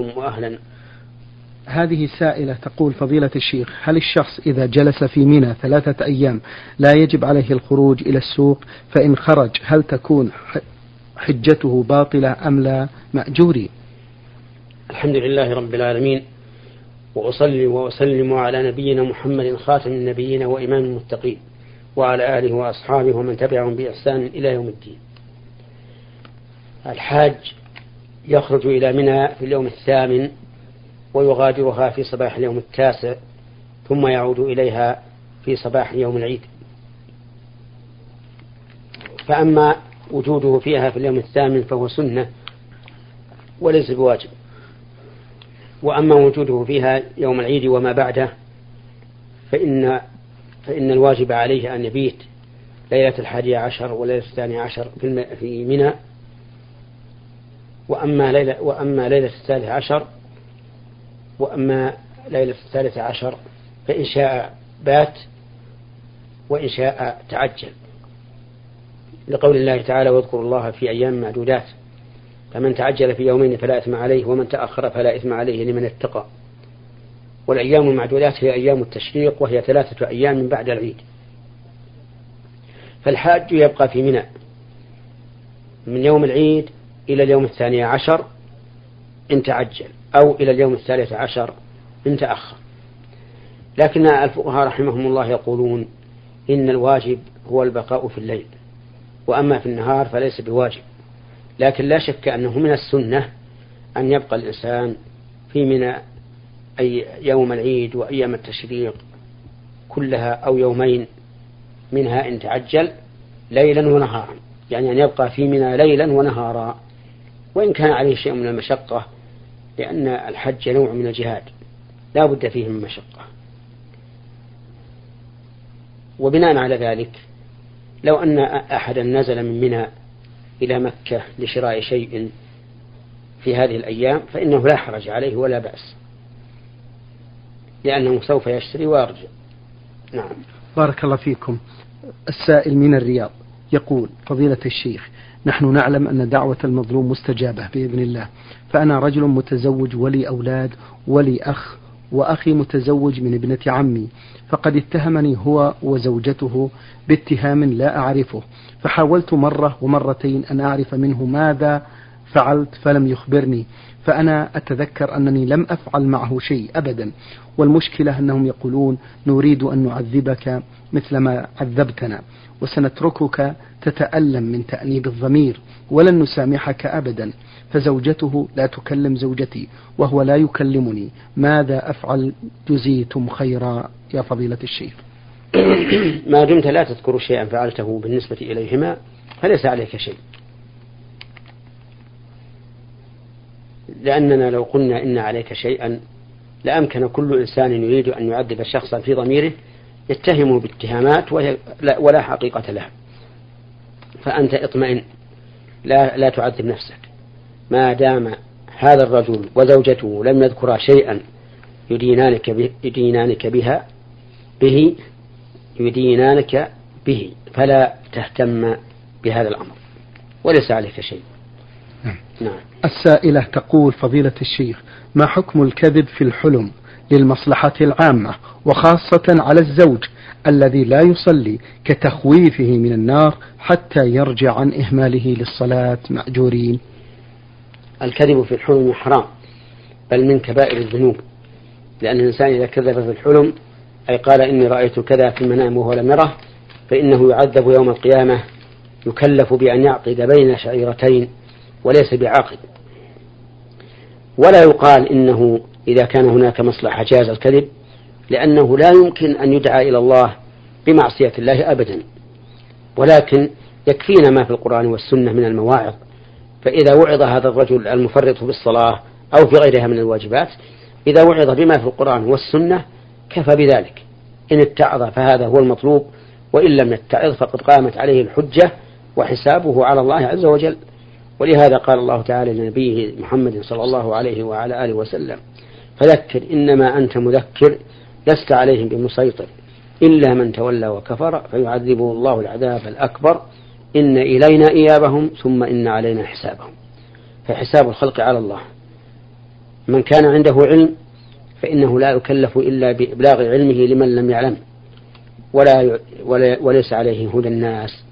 وأهلا هذه سائلة تقول فضيلة الشيخ هل الشخص إذا جلس في منى ثلاثة أيام لا يجب عليه الخروج إلى السوق؟ فإن خرج هل تكون حجته باطلة أم لا؟ مأجوري. الحمد لله رب العالمين وأصلي وأسلم على نبينا محمد خاتم النبيين وإمام المتقين وعلى آله وأصحابه ومن تبعهم بإحسان إلى يوم الدين. الحاج يخرج إلى منى في اليوم الثامن ويغادرها في صباح اليوم التاسع ثم يعود إليها في صباح يوم العيد. فأما وجوده فيها في اليوم الثامن فهو سنة وليس بواجب. وأما وجوده فيها يوم العيد وما بعده فإن فإن الواجب عليه أن يبيت ليلة الحادية عشر وليلة الثانية عشر في منى وأما ليلة وأما ليلة الثالث عشر وأما ليلة الثالث عشر فإن شاء بات وإن شاء تعجل. لقول الله تعالى واذكروا الله في أيام معدودات فمن تعجل في يومين فلا إثم عليه ومن تأخر فلا إثم عليه لمن اتقى. والأيام المعدودات هي أيام التشريق وهي ثلاثة أيام من بعد العيد. فالحاج يبقى في منى. من يوم العيد إلى اليوم الثاني عشر إن تعجل أو إلى اليوم الثالث عشر إن تأخر. لكن الفقهاء رحمهم الله يقولون إن الواجب هو البقاء في الليل وأما في النهار فليس بواجب. لكن لا شك أنه من السنة أن يبقى الإنسان في من أي يوم العيد وأيام التشريق كلها أو يومين منها إن تعجل ليلا ونهارا. يعني أن يبقى في منى ليلا ونهارا. وإن كان عليه شيء من المشقة لأن الحج نوع من الجهاد لا بد فيه من مشقة. وبناء على ذلك لو أن أحدا نزل من منى إلى مكة لشراء شيء في هذه الأيام فإنه لا حرج عليه ولا بأس. لأنه سوف يشتري ويرجع. نعم. بارك الله فيكم. السائل من الرياض يقول فضيلة الشيخ نحن نعلم أن دعوة المظلوم مستجابة بإذن الله. فأنا رجل متزوج ولي أولاد ولي أخ وأخي متزوج من ابنة عمي. فقد اتهمني هو وزوجته باتهام لا أعرفه. فحاولت مرة ومرتين أن أعرف منه ماذا فعلت فلم يخبرني فأنا أتذكر أنني لم أفعل معه شيء أبدا. والمشكلة أنهم يقولون نريد أن نعذبك مثلما عذبتنا وسنتركك تتألم من تأنيب الضمير ولن نسامحك أبدا. فزوجته لا تكلم زوجتي وهو لا يكلمني. ماذا أفعل؟ جزيتم خيرا يا فضيلة الشيخ. ما دمت لا تذكر شيئا فعلته بالنسبة إليهما فليس عليك شيء. لأننا لو قلنا إن عليك شيئا لأمكن كل إنسان يريد أن يعذب شخصا في ضميره يتهمه باتهامات ولا حقيقة لها. فأنت اطمئن لا, لا تعذب نفسك. ما دام هذا الرجل وزوجته لم يذكرا شيئا يدينانك, به يدينانك بها به يدينانك به فلا تهتم بهذا الأمر. وليس عليك شيء. نعم. السائلة تقول فضيلة الشيخ ما حكم الكذب في الحلم للمصلحة العامة وخاصة على الزوج الذي لا يصلي كتخويفه من النار حتى يرجع عن إهماله للصلاة؟ مأجورين. الكذب في الحلم حرام بل من كبائر الذنوب لأن الإنسان إذا كذب في الحلم أي قال إني رأيت كذا في المنام وهو لم يره فإنه يعذب يوم القيامة يكلف بأن يعقد بين شعيرتين. وليس بعاقد ولا يقال إنه إذا كان هناك مصلحة جاز الكذب لأنه لا يمكن أن يدعى إلى الله بمعصية الله أبدا. ولكن يكفينا ما في القرآن والسنة من المواعظ. فإذا وعظ هذا الرجل المفرط بالصلاة أو في غيرها من الواجبات إذا وعظ بما في القرآن والسنة كفى بذلك. إن اتعظ فهذا هو المطلوب وإن لم يتعظ فقد قامت عليه الحجة وحسابه على الله عز وجل. ولهذا قال الله تعالى لنبيه محمد صلى الله عليه وعلى آله وسلم فذكر إنما أنت مذكر لست عليهم بمسيطر إلا من تولى وكفر فيعذبه الله العذاب الأكبر إن إلينا إيابهم ثم إن علينا حسابهم. فحساب الخلق على الله. من كان عنده علم فإنه لا يكلف إلا بإبلاغ علمه لمن لم يعلم ولا, وليس عليه هدى الناس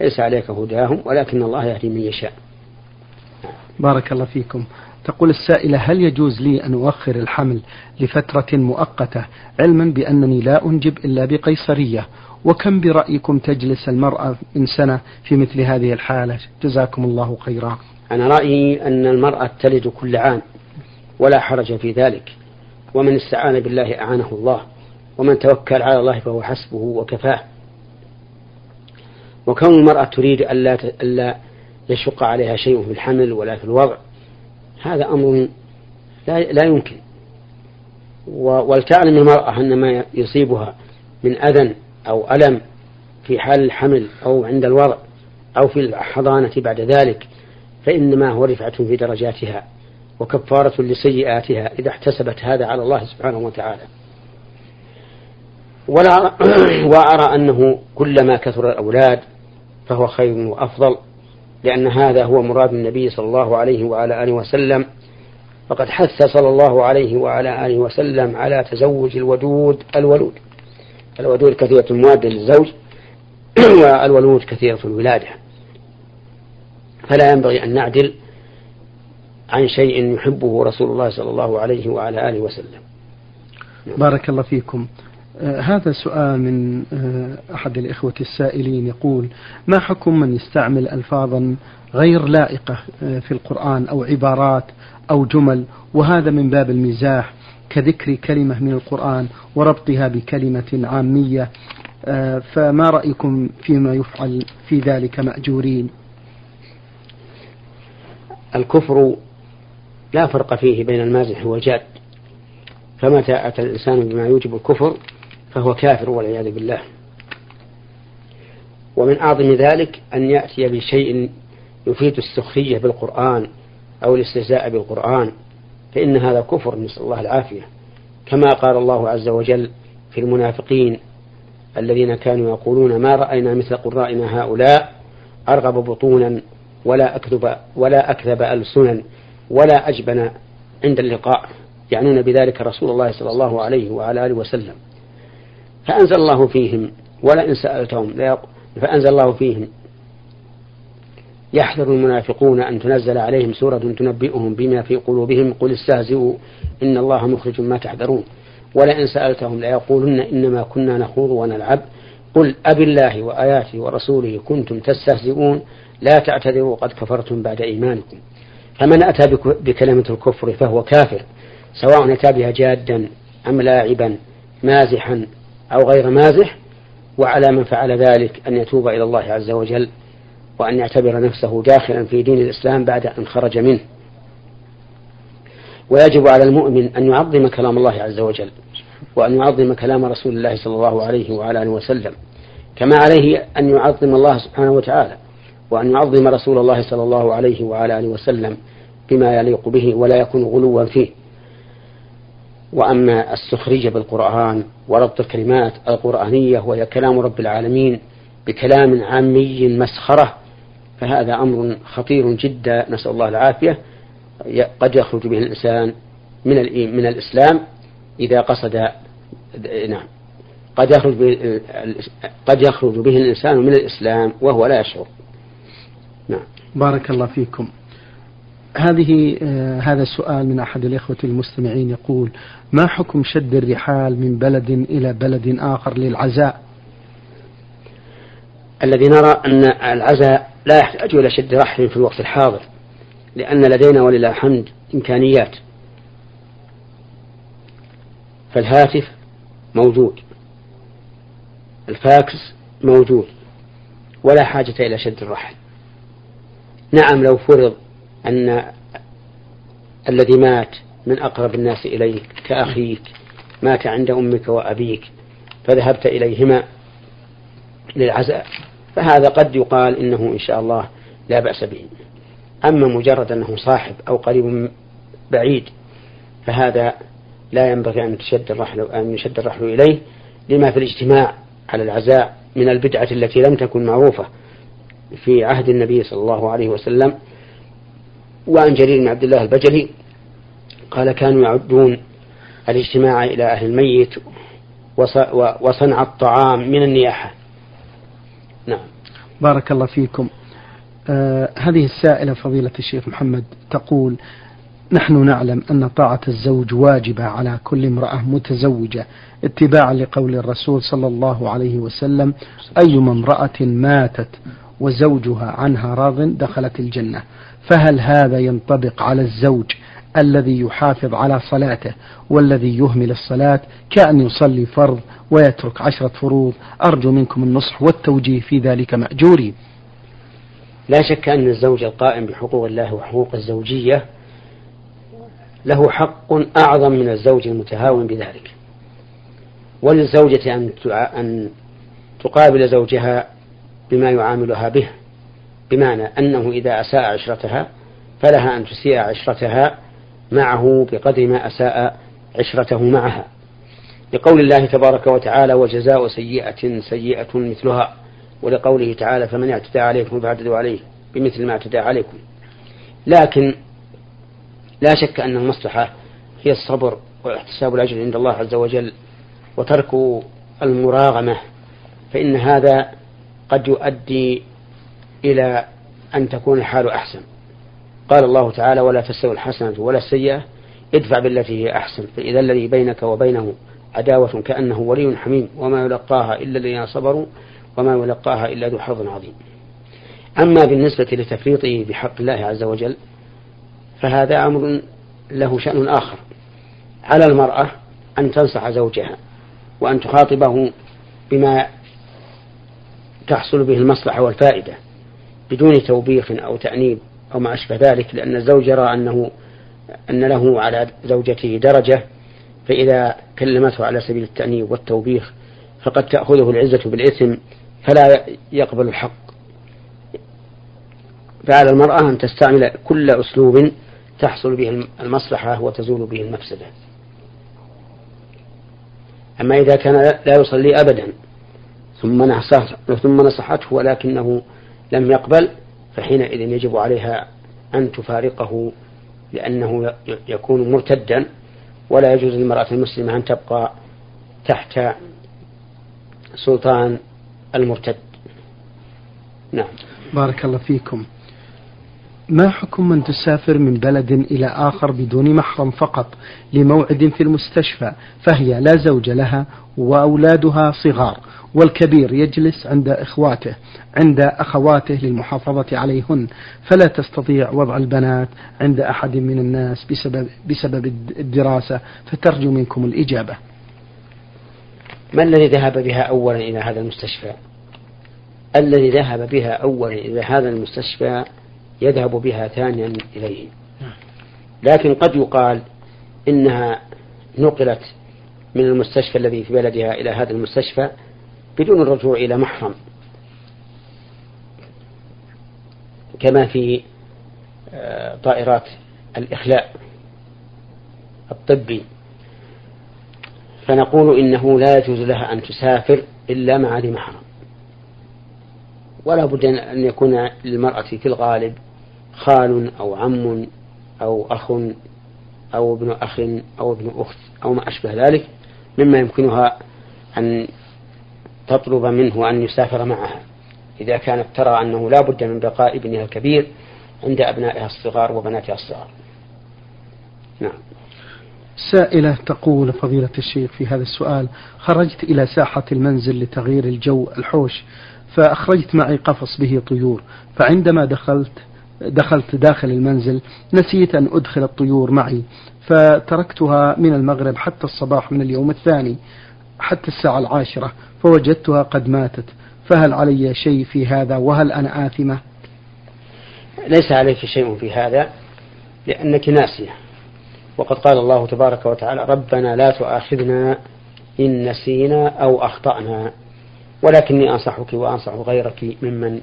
ليس عليك هداهم ولكن الله يهدي من يشاء. بارك الله فيكم. تقول السائلة هل يجوز لي أن أؤخر الحمل لفترة مؤقتة علما بأنني لا أنجب إلا بقيصرية؟ وكم برأيكم تجلس المرأة من سنة في مثل هذه الحالة؟ جزاكم الله خيرا. أنا رأيي أن المرأة تلد كل عام ولا حرج في ذلك. ومن استعان بالله أعانه الله ومن توكل على الله فهو حسبه وكفاه. وكون المرأة تريد ألا ألا يشق عليها شيء في الحمل ولا في الوضع. هذا أمر لا, لا يمكن. ولتعلم المرأة أن ما يصيبها من أذى أو ألم في حال الحمل أو عند الوضع أو في الحضانة بعد ذلك فإنما هو رفعة في درجاتها وكفارة لسيئاتها إذا احتسبت هذا على الله سبحانه وتعالى. ولا وأرى أنه كلما كثر الأولاد فهو خير وأفضل. لأن هذا هو مراد النبي صلى الله عليه وعلى آله وسلم. فقد حث صلى الله عليه وعلى آله وسلم على تزوج الودود الولود. الودود كثيرة المواد للزوج والولود كثيرة الولادة. فلا ينبغي أن نعدل عن شيء يحبه رسول الله صلى الله عليه وعلى آله وسلم. بارك الله فيكم. هذا سؤال من آه أحد الإخوة السائلين يقول ما حكم من يستعمل ألفاظا غير لائقة آه في القرآن أو عبارات أو جمل وهذا من باب المزاح كذكر كلمة من القرآن وربطها بكلمة عامية آه، فما رأيكم فيما يفعل في ذلك مأجورين؟ الكفر لا فرق فيه بين المازح والجاد فمتى أتى الإنسان بما يوجب الكفر فهو كافر والعياذ بالله. ومن أعظم ذلك أن يأتي بشيء يفيد السخرية بالقرآن أو الاستهزاء بالقرآن فإن هذا كفر نسأل الله العافية. كما قال الله عز وجل في المنافقين الذين كانوا يقولون ما رأينا مثل قرائنا هؤلاء أرغب بطونا ولا أكذب ولا أكذب ألسنا ولا أجبن عند اللقاء يعنون بذلك رسول الله صلى الله عليه وعلى آله وسلم. فأنزل الله فيهم ولئن سألتهم فأنزل الله فيهم. يحذر المنافقون أن تنزل عليهم سورة تنبئهم بما في قلوبهم. قل استهزئوا إن الله مخرج ما تحذرون. ولئن سألتهم ليقولن إنما كنا نخوض ونلعب. قل أب الله وآياته ورسوله كنتم تستهزئون. لا تعتذروا قد كفرتم بعد إيمانكم. فمن أتى بكلمة الكفر فهو كافر سواء أتى بها جادا أم لاعبا مازحا أو غير مازح وعلى من فعل ذلك أن يتوب إلى الله عز وجل وأن يعتبر نفسه داخلا في دين الإسلام بعد أن خرج منه. ويجب على المؤمن أن يعظم كلام الله عز وجل وأن يعظم كلام رسول الله صلى الله عليه وعلى آله وسلم كما عليه أن يعظم الله سبحانه وتعالى وأن يعظم رسول الله صلى الله عليه وعلى آله وسلم بما يليق به ولا يكون غلوا فيه. وأما السخرية بالقرآن وربط الكلمات القرآنية وهي كلام رب العالمين بكلام عامي مسخرة فهذا أمر خطير جدا. نسأل الله العافية. قد يخرج به الإنسان من من الإسلام إذا قصد نعم قد يخرج به قد يخرج به الإنسان من الإسلام وهو لا يشعر. نعم. بارك الله فيكم. هذه آه هذا السؤال من أحد الإخوة المستمعين يقول ما حكم شد الرحال من بلد إلى بلد آخر للعزاء؟ الذي نرى أن العزاء لا يحتاج إلى شد رحل في الوقت الحاضر لأن لدينا ولله الحمد إمكانيات. فالهاتف موجود الفاكس موجود ولا حاجة إلى شد الرحل. نعم لو فرض أن الذي مات من أقرب الناس إليك كأخيك مات عند أمك وأبيك فذهبت إليهما للعزاء. فهذا قد يقال إنه إن شاء الله لا بأس به. أما مجرد أنه صاحب أو قريب بعيد فهذا لا ينبغي أن تشد الرحل أن يشد الرحل إليه. لما في الاجتماع على العزاء من البدعة التي لم تكن معروفة في عهد النبي صلى الله عليه وسلم وعن جرير بن عبد الله البجلي قال كانوا يعدون الاجتماع إلى أهل الميت وصنع الطعام من النياحة. نعم. بارك الله فيكم. آه هذه السائلة فضيلة الشيخ محمد تقول نحن نعلم أن طاعة الزوج واجبة على كل امرأة متزوجة اتباعا لقول الرسول صلى الله عليه وسلم أيما امرأة ماتت وزوجها عنها راض دخلت الجنة. فهل هذا ينطبق على الزوج الذي يحافظ على صلاته والذي يهمل الصلاة؟ كأن يصلي فرض ويترك عشرة فروض. أرجو منكم النصح والتوجيه في ذلك مأجوري. لا شك أن الزوج القائم بحقوق الله وحقوق الزوجية له حق أعظم من الزوج المتهاون بذلك. وللزوجة أن أن تقابل زوجها بما يعاملها به. بمعنى أنه إذا أساء عشرتها فلها أن تسيء عشرتها معه بقدر ما أساء عشرته معها. لقول الله تبارك وتعالى وجزاء سيئة سيئة مثلها ولقوله تعالى فمن اعتدى عليكم فاعتدوا عليه بمثل ما اعتدى عليكم. لكن لا شك أن المصلحة هي الصبر واحتساب الأجر عند الله عز وجل وترك المراغمة. فإن هذا قد يؤدي إلى أن تكون الحال أحسن. قال الله تعالى ولا تستوي الحسنة ولا السيئة ادفع بالتي هي أحسن. فإذا الذي بينك وبينه عداوة كأنه ولي حميم وما يلقاها إلا الذين صبروا وما يلقاها إلا ذو حظ عظيم. أما بالنسبة لتفريطه بحق الله عز وجل فهذا أمر له شأن آخر. على المرأة أن تنصح زوجها وأن تخاطبه بما تحصل به المصلحة والفائدة. بدون توبيخ أو تأنيب أو ما أشبه ذلك لأن الزوج يرى أنه أن له على زوجته درجة فإذا كلمته على سبيل التأنيب والتوبيخ فقد تأخذه العزة بالإثم فلا يقبل الحق. فعلى المرأة أن تستعمل كل أسلوب تحصل به المصلحة وتزول به المفسدة. أما إذا كان لا يصلي أبدا ثم نصح ثم نصحته ولكنه لم يقبل فحينئذ يجب عليها أن تفارقه لأنه يكون مرتدا ولا يجوز للمرأة المسلمة أن تبقى تحت سلطان المرتد. نعم. بارك الله فيكم. ما حكم من تسافر من بلد إلى آخر بدون محرم فقط لموعد في المستشفى فهي لا زوج لها وأولادها صغار والكبير يجلس عند إخواته عند أخواته للمحافظة عليهن فلا تستطيع وضع البنات عند أحد من الناس بسبب, بسبب الدراسة فترجو منكم الإجابة. ما الذي ذهب بها أولا إلى هذا المستشفى؟ الذي ذهب بها أولا إلى هذا المستشفى يذهب بها ثانيا إليه. لكن قد يقال إنها نقلت من المستشفى الذي في بلدها إلى هذا المستشفى بدون الرجوع إلى محرم. كما في آه، طائرات الإخلاء الطبي. فنقول إنه لا يجوز لها أن تسافر إلا مع ذي محرم. ولا بد أن يكون للمرأة في الغالب خال أو عم أو أخ أو ابن أخ أو ابن أخت أو ما أشبه ذلك مما يمكنها أن تطلب منه أن يسافر معها. إذا كانت ترى أنه لا بد من بقاء ابنها الكبير عند أبنائها الصغار وبناتها الصغار. نعم. سائلة تقول فضيلة الشيخ في هذا السؤال خرجت إلى ساحة المنزل لتغيير الجو الحوش فأخرجت معي قفص به طيور فعندما دخلت دخلت داخل المنزل نسيت أن أدخل الطيور معي فتركتها من المغرب حتى الصباح من اليوم الثاني حتى الساعة العاشرة فوجدتها قد ماتت. فهل علي شيء في هذا؟ وهل أنا آثمة؟ ليس عليك شيء في هذا لأنك ناسية. وقد قال الله تبارك وتعالى ربنا لا تؤاخذنا إن نسينا أو أخطأنا ولكني أنصحك وأنصح غيرك ممن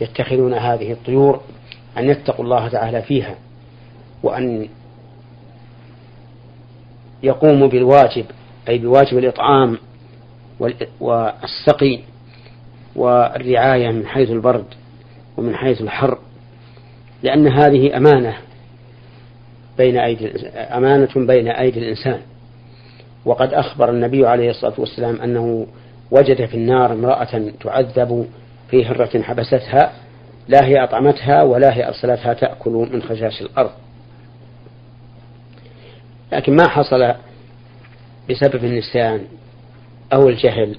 يتخذون هذه الطيور أن يتقوا الله تعالى فيها وأن يقوموا بالواجب أي بواجب الإطعام والسقي والرعاية من حيث البرد ومن حيث الحر لأن هذه أمانة بين أيدي أمانة بين أيدي الإنسان. وقد أخبر النبي عليه الصلاة والسلام أنه وجد في النار امرأة تعذب في هرة حبستها لا هي أطعمتها ولا هي أرسلتها تأكل من خشاش الأرض. لكن ما حصل بسبب النسيان أو الجهل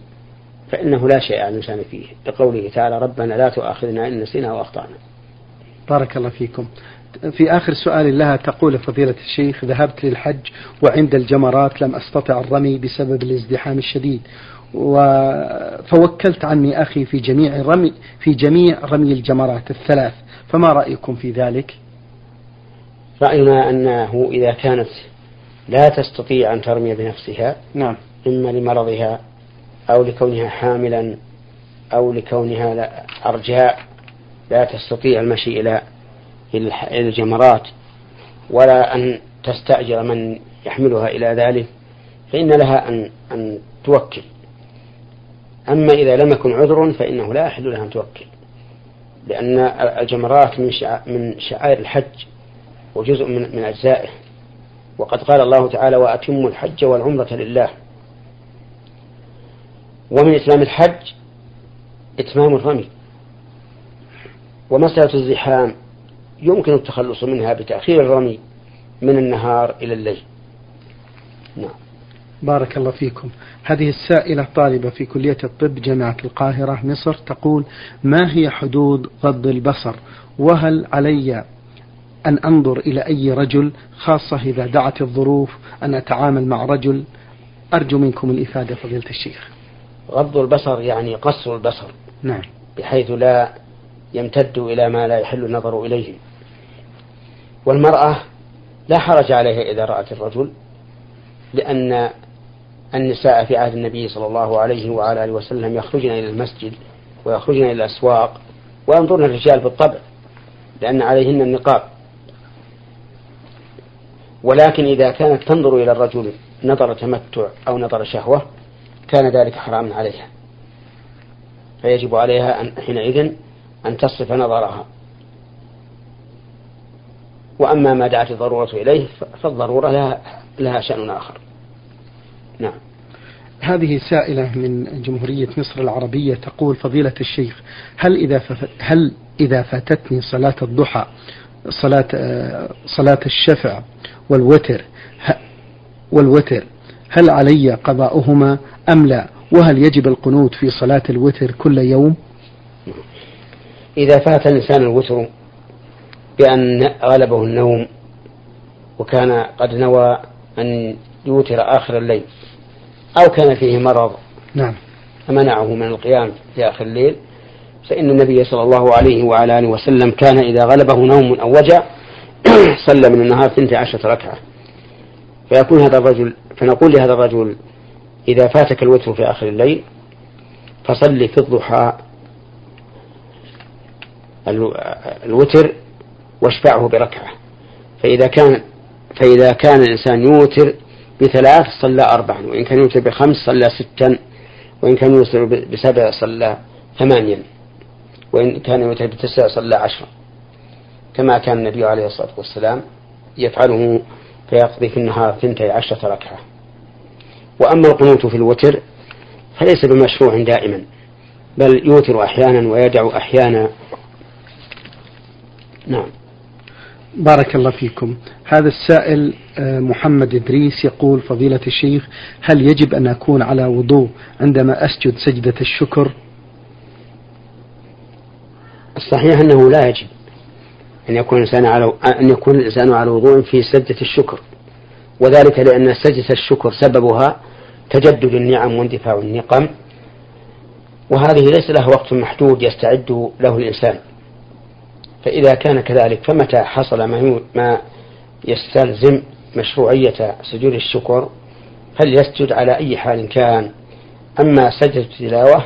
فإنه لا شيء على الإنسان فيه. لقوله تعالى ربنا لا تؤاخذنا إن نسينا وأخطأنا. بارك الله فيكم. في آخر سؤال لها تقول فضيلة الشيخ ذهبت للحج وعند الجمرات لم أستطع الرمي بسبب الازدحام الشديد. فوكلت عني أخي في جميع رمي في جميع رمي الجمرات الثلاث. فما رأيكم في ذلك؟ رأينا أنه إذا كانت لا تستطيع أن ترمي بنفسها نعم. إما لمرضها أو لكونها حاملا أو لكونها لا أرجاء لا تستطيع المشي إلى إلى الجمرات ولا أن تستأجر من يحملها إلى ذلك فإن لها أن أن توكل. أما إذا لم يكن عذر فإنه لا يحل لها أن توكل لأن الجمرات من من شعائر الحج وجزء من من أجزائه. وقد قال الله تعالى وأتموا الحج والعمرة لله. ومن إتمام الحج إتمام الرمي. ومسألة الزحام يمكن التخلص منها بتأخير الرمي من النهار إلى الليل. نعم. بارك الله فيكم. هذه السائلة طالبة في كلية الطب جامعة القاهرة مصر تقول ما هي حدود غض البصر؟ وهل علي أن أنظر إلى أي رجل؟ خاصة إذا دعت الظروف أن أتعامل مع رجل. أرجو منكم الإفادة فضيلة الشيخ. غض البصر يعني قصر البصر. نعم. بحيث لا يمتد إلى ما لا يحل النظر إليه. والمرأة لا حرج عليها إذا رأت الرجل لأن النساء في عهد النبي صلى الله عليه وعلى آله وسلم يخرجن إلى المسجد ويخرجن إلى الأسواق وينظرن الرجال بالطبع لأن عليهن النقاب. ولكن إذا كانت تنظر إلى الرجل نظر تمتع أو نظر شهوة كان ذلك حراما عليها. فيجب عليها أن حينئذ أن تصرف نظرها. وأما ما دعت الضرورة إليه فالضرورة لها, لها شأن آخر. نعم. هذه سائلة من جمهورية مصر العربية تقول فضيلة الشيخ هل إذا هل إذا فاتتني صلاة الضحى صلاة صلاة الشفع والوتر والوتر هل علي قضاؤهما أم لا؟ وهل يجب القنوت في صلاة الوتر كل يوم؟ إذا فات الإنسان الوتر بأن غلبه النوم وكان قد نوى أن يوتر آخر الليل أو كان فيه مرض. نعم. فمنعه من القيام في آخر الليل. فإن النبي صلى الله عليه وعلى آله وسلم كان إذا غلبه نوم أو وجع صلى من النهار ثنتي عشرة ركعة. فيكون هذا الرجل فنقول لهذا الرجل إذا فاتك الوتر في آخر الليل فصل في الضحى الوتر واشفعه بركعة. فإذا كان فإذا كان الإنسان يوتر بثلاث صلى أربعا وإن كان يوتر بخمس صلى ستا وإن كان يوتر بسبع صلى ثمانيا وإن كان يوتر بتسع صلى عشرا كما كان النبي عليه الصلاة والسلام يفعله فيقضي في النهار ثنتي عشرة ركعة. وأما القنوت في الوتر فليس بمشروع دائما بل يوتر أحيانا ويدع أحيانا. نعم. بارك الله فيكم. هذا السائل محمد إدريس يقول فضيلة الشيخ هل يجب أن أكون على وضوء عندما أسجد سجدة الشكر؟ الصحيح أنه لا يجب أن يكون الإنسان على أن يكون الإنسان على وضوء في سجدة الشكر. وذلك لأن سجدة الشكر سببها تجدد النعم واندفاع النقم وهذه ليس لها وقت محدود يستعد له الإنسان. فإذا كان كذلك فمتى حصل ما يستلزم مشروعية سجود الشكر فليسجد على أي حال كان؟ أما سجدة التلاوة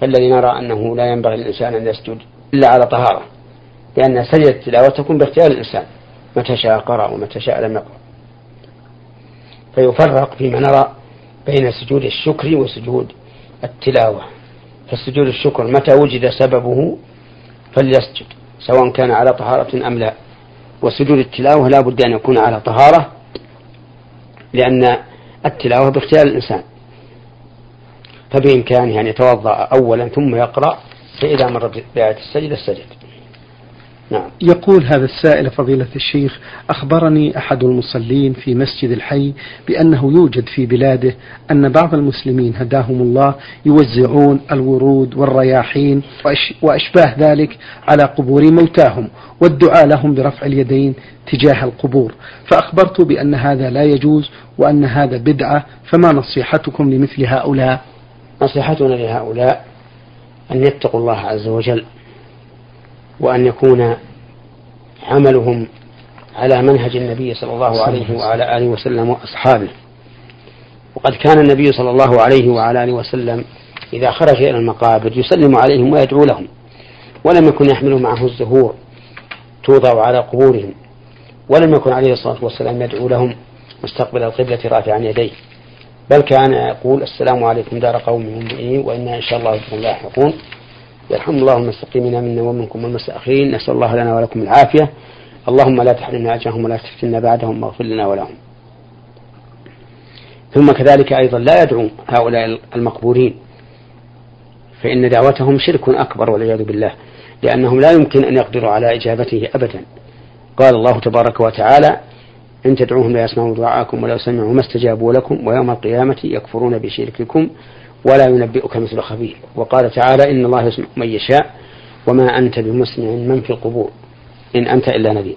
فالذي نرى أنه لا ينبغي للإنسان أن يسجد إلا على طهارة لأن سجدة التلاوة تكون باختيار الإنسان متى شاء قرأ ومتى شاء لم يقرأ. فيفرق فيما نرى بين سجود الشكر وسجود التلاوة. فسجود الشكر متى وجد سببه فليسجد سواء كان على طهارة أم لا. وسجود التلاوة لا بد أن يكون على طهارة لأن التلاوة باختيار الإنسان. فبإمكانه أن يتوضأ أولا ثم يقرأ فإذا مر بآية السجدة سجد. نعم. يقول هذا السائل فضيلة الشيخ أخبرني أحد المصلين في مسجد الحي بأنه يوجد في بلاده أن بعض المسلمين هداهم الله يوزعون الورود والرياحين وأشباه ذلك على قبور موتاهم والدعاء لهم برفع اليدين تجاه القبور. فأخبرت بأن هذا لا يجوز وأن هذا بدعة فما نصيحتكم لمثل هؤلاء؟ نصيحتنا لهؤلاء أن يتقوا الله عز وجل. وأن يكون عملهم على منهج النبي صلى الله عليه وعلى آله وسلم وأصحابه. وقد كان النبي صلى الله عليه وعلى آله وسلم إذا خرج إلى المقابر يسلم عليهم ويدعو لهم ولم يكن يحمل معه الزهور توضع على قبورهم ولم يكن عليه الصلاة والسلام يدعو لهم مستقبل القبلة رافعا يديه. بل كان يقول السلام عليكم دار قوم مؤمنين وإنا إن شاء الله بكم لاحقون يرحم الله المستقيمين منا ومنكم والمستأخرين. نسأل الله لنا ولكم العافية. اللهم لا تحرمنا أجرهم ولا تفتنا بعدهم. واغفر لنا ولهم. ثم كذلك أيضا لا يدعو هؤلاء المقبورين. فإن دعوتهم شرك أكبر والعياذ بالله. لأنهم لا يمكن أن يقدروا على إجابته أبدا. قال الله تبارك وتعالى إن تدعوهم لا يسمعوا دعاءكم ولا يسمعوا ما استجابوا لكم ويوم القيامة يكفرون بشرككم. ولا ينبئك مثل خبير. وقال تعالى إن الله يسمع من يشاء وما أنت بمسمع من في القبور. إن أنت إلا نذير.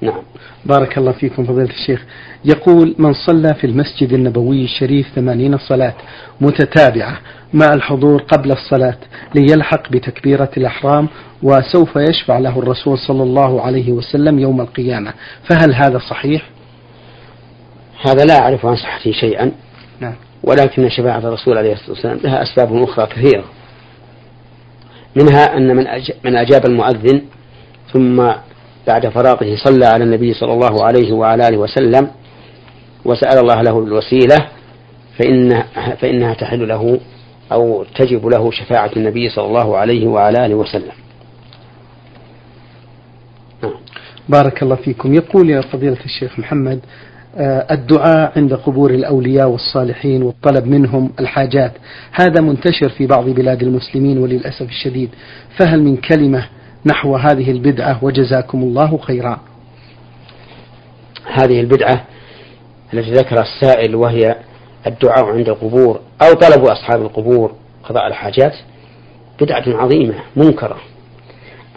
نعم. بارك الله فيكم فضيلة الشيخ. يقول من صلى في المسجد النبوي الشريف ثمانين صلاة متتابعة مع الحضور قبل الصلاة ليلحق بتكبيرة الأحرام وسوف يشفع له الرسول صلى الله عليه وسلم يوم القيامة. فهل هذا صحيح؟ هذا لا أعرف عن صحته شيئا. ولكن شفاعة الرسول عليه الصلاة والسلام لها أسباب أخرى كثيرة. منها أن من من أجاب المؤذن ثم بعد فراغه صلى على النبي صلى الله عليه وعلى آله وسلم وسأل الله له الوسيلة فإن فإنها تحل له أو تجب له شفاعة النبي صلى الله عليه وعلى آله وسلم. نعم. بارك الله فيكم. يقول يا فضيلة الشيخ محمد الدعاء عند قبور الأولياء والصالحين والطلب منهم الحاجات. هذا منتشر في بعض بلاد المسلمين وللأسف الشديد. فهل من كلمة نحو هذه البدعة وجزاكم الله خيرا؟ هذه البدعة التي ذكر السائل وهي الدعاء عند القبور أو طلب أصحاب القبور قضاء الحاجات بدعة عظيمة منكرة.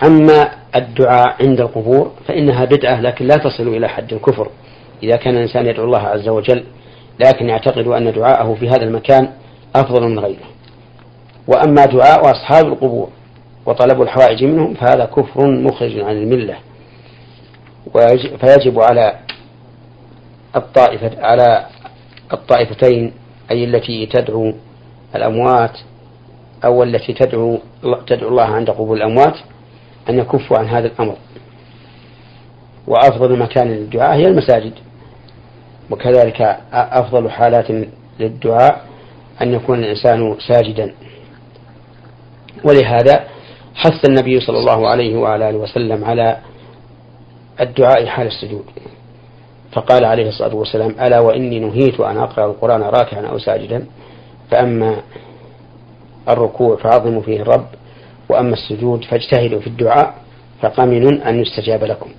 أما الدعاء عند القبور فإنها بدعة لكن لا تصل إلى حد الكفر. إذا كان الإنسان يدعو الله عز وجل لكن يعتقد أن دعاءه في هذا المكان أفضل من غيره. وأما دعاء أصحاب القبور وطلب الحوائج منهم فهذا كفر مخرج عن الملة. فيجب على الطائفة على الطائفتين أي التي تدعو الأموات أو التي تدعو تدعو الله عند قبور الأموات أن يكفوا عن هذا الأمر. وأفضل مكان للدعاء هي المساجد. وكذلك أفضل حالات للدعاء أن يكون الإنسان ساجدا. ولهذا حث النبي صلى الله عليه وعلى آله وسلم على الدعاء حال السجود. فقال عليه الصلاة والسلام ألا وإني نهيت أن أقرأ القرآن راكعا أو ساجدا؟ فأما الركوع فعظموا فيه الرب وأما السجود فاجتهدوا في الدعاء فقمن أن يستجاب لكم.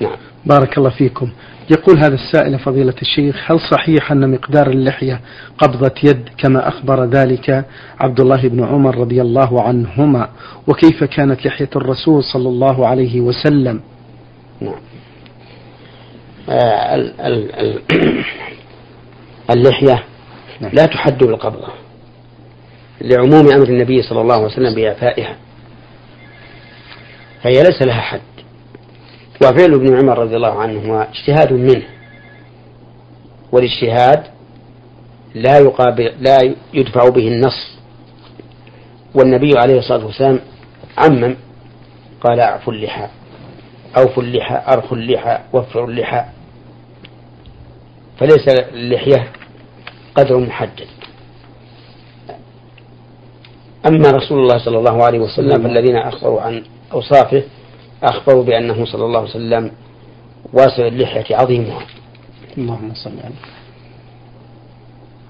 نعم. بارك الله فيكم. يقول هذا السائل فضيلة الشيخ هل صحيح أن مقدار اللحية قبضة يد كما أخبر ذلك عبد الله بن عمر رضي الله عنهما؟ وكيف كانت لحية الرسول صلى الله عليه وسلم؟ نعم آه اللحية نعم. لا تحد بالقبضة لعموم أمر النبي صلى الله عليه وسلم بإعفائها فهي ليس لها حد. وفعل ابن عمر رضي الله عنه هو اجتهاد منه. والاجتهاد لا يقابل لا يدفع به النص. والنبي عليه الصلاة والسلام عمم قال اعفوا اللحى أوفوا اللحى أرخوا اللحى وفروا اللحى. فليس اللحية قدر محدد. أما رسول الله صلى الله عليه وسلم فالذين أخبروا عن أوصافه أخبروا بأنه صلى الله عليه وسلم واسع اللحية عظيمها اللهم صل على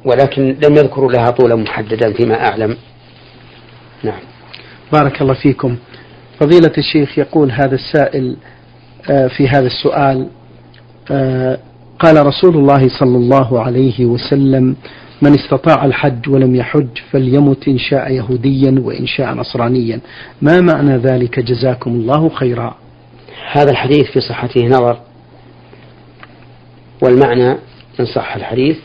ولكن لم يذكروا لها طولا محددا فيما أعلم. نعم. بارك الله فيكم. فضيلة الشيخ يقول هذا السائل آه، في هذا السؤال آه، قال رسول الله صلى الله عليه وسلم من استطاع الحج ولم يحج فليمت إن شاء يهوديا وإن شاء نصرانيا. ما معنى ذلك؟ جزاكم الله خيرا. هذا الحديث في صحته نظر والمعنى إن صح الحديث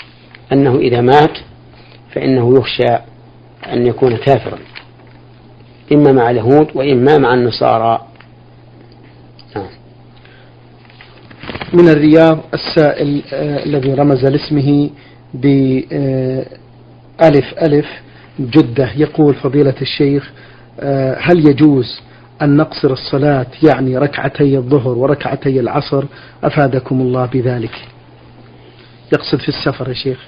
أنه إذا مات فإنه يخشى أن يكون كافرا إما مع اليهود وإما مع النصارى. نعم. من الرياض السائل آه الذي رمز لاسمه بألف ألف جدة. يقول فضيلة الشيخ آه هل يجوز أن نقصر الصلاة يعني ركعتي الظهر وركعتي العصر؟ أفادكم الله بذلك. يقصد في السفر يا شيخ.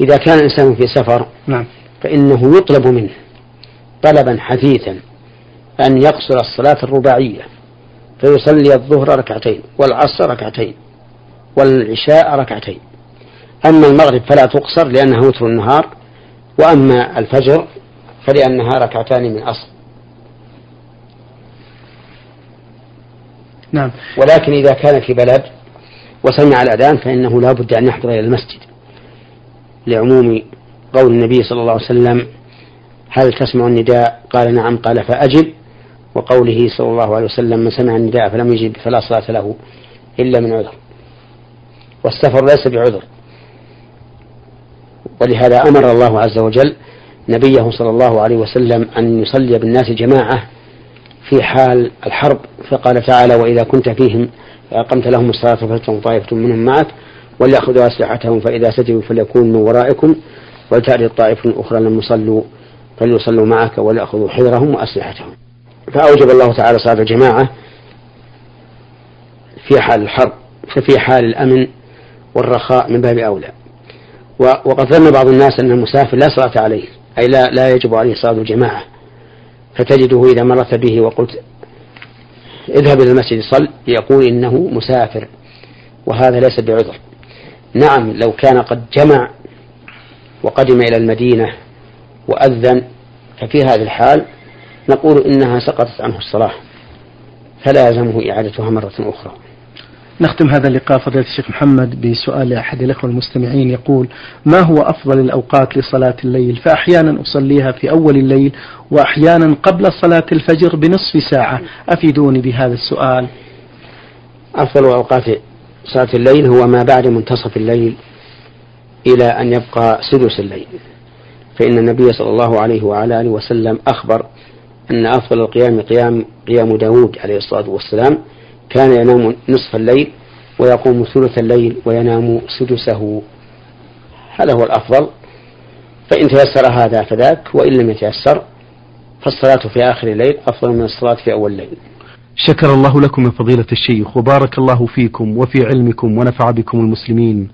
إذا كان الإنسان في سفر نعم. فإنه يطلب منه طلبا حثيثا أن يقصر الصلاة الرباعية فيصلي الظهر ركعتين والعصر ركعتين والعشاء ركعتين. أما المغرب فلا تقصر لأنها وتر النهار وأما الفجر فلأنها ركعتان من أصل نعم. ولكن إذا كان في بلد وسمع الأذان فإنه لا بد أن يحضر إلى المسجد لعموم قول النبي صلى الله عليه وسلم هل تسمع النداء؟ قال نعم. قال فأجب. وقوله صلى الله عليه وسلم من سمع النداء فلم يجب فلا صلاة له إلا من عذر. والسفر ليس بعذر. ولهذا أمر الله عز وجل نبيه صلى الله عليه وسلم أن يصلي بالناس جماعة في حال الحرب فقال تعالى وإذا كنت فيهم فأقمت لهم الصلاة فلتقم طائفة منهم معك وليأخذوا أسلحتهم فإذا سجدوا فليكونوا من ورائكم ولتأتي طائفة أخرى لم يصلوا فليصلوا معك وليأخذوا حذرهم وأسلحتهم. فأوجب الله تعالى صلاة الجماعة في حال الحرب ففي حال الأمن والرخاء من باب أولى. وقد ظن بعض الناس أن المسافر لا صلاة عليه أي لا, لا يجب عليه صلاة الجماعة. فتجده إذا مرت به وقلت اذهب إلى المسجد صل يقول إنه مسافر وهذا ليس بعذر. نعم لو كان قد جمع وقدم إلى المدينة وأذن ففي هذه الحال نقول إنها سقطت عنه الصلاة فلا يلزمه إعادتها مرة أخرى. نختم هذا اللقاء. فضيلة الشيخ محمد بسؤال أحد الأخوة المستمعين يقول ما هو أفضل الأوقات لصلاة الليل؟ فأحيانا أصليها في أول الليل وأحيانا قبل صلاة الفجر بنصف ساعة. أفيدوني بهذا السؤال. أفضل أوقات صلاة الليل هو ما بعد منتصف الليل إلى أن يبقى سدس الليل. فإن النبي صلى الله عليه وعلى آله وسلم أخبر أن أفضل القيام قيام قيام داود عليه الصلاة والسلام كان ينام نصف الليل ويقوم ثلث الليل وينام سدسه. هذا هو الأفضل. فإن تيسر هذا فذاك وإن لم يتيسر فالصلاة في آخر الليل أفضل من الصلاة في أول الليل. شكر الله لكم من فضيلة الشيخ وبارك الله فيكم وفي علمكم ونفع بكم المسلمين.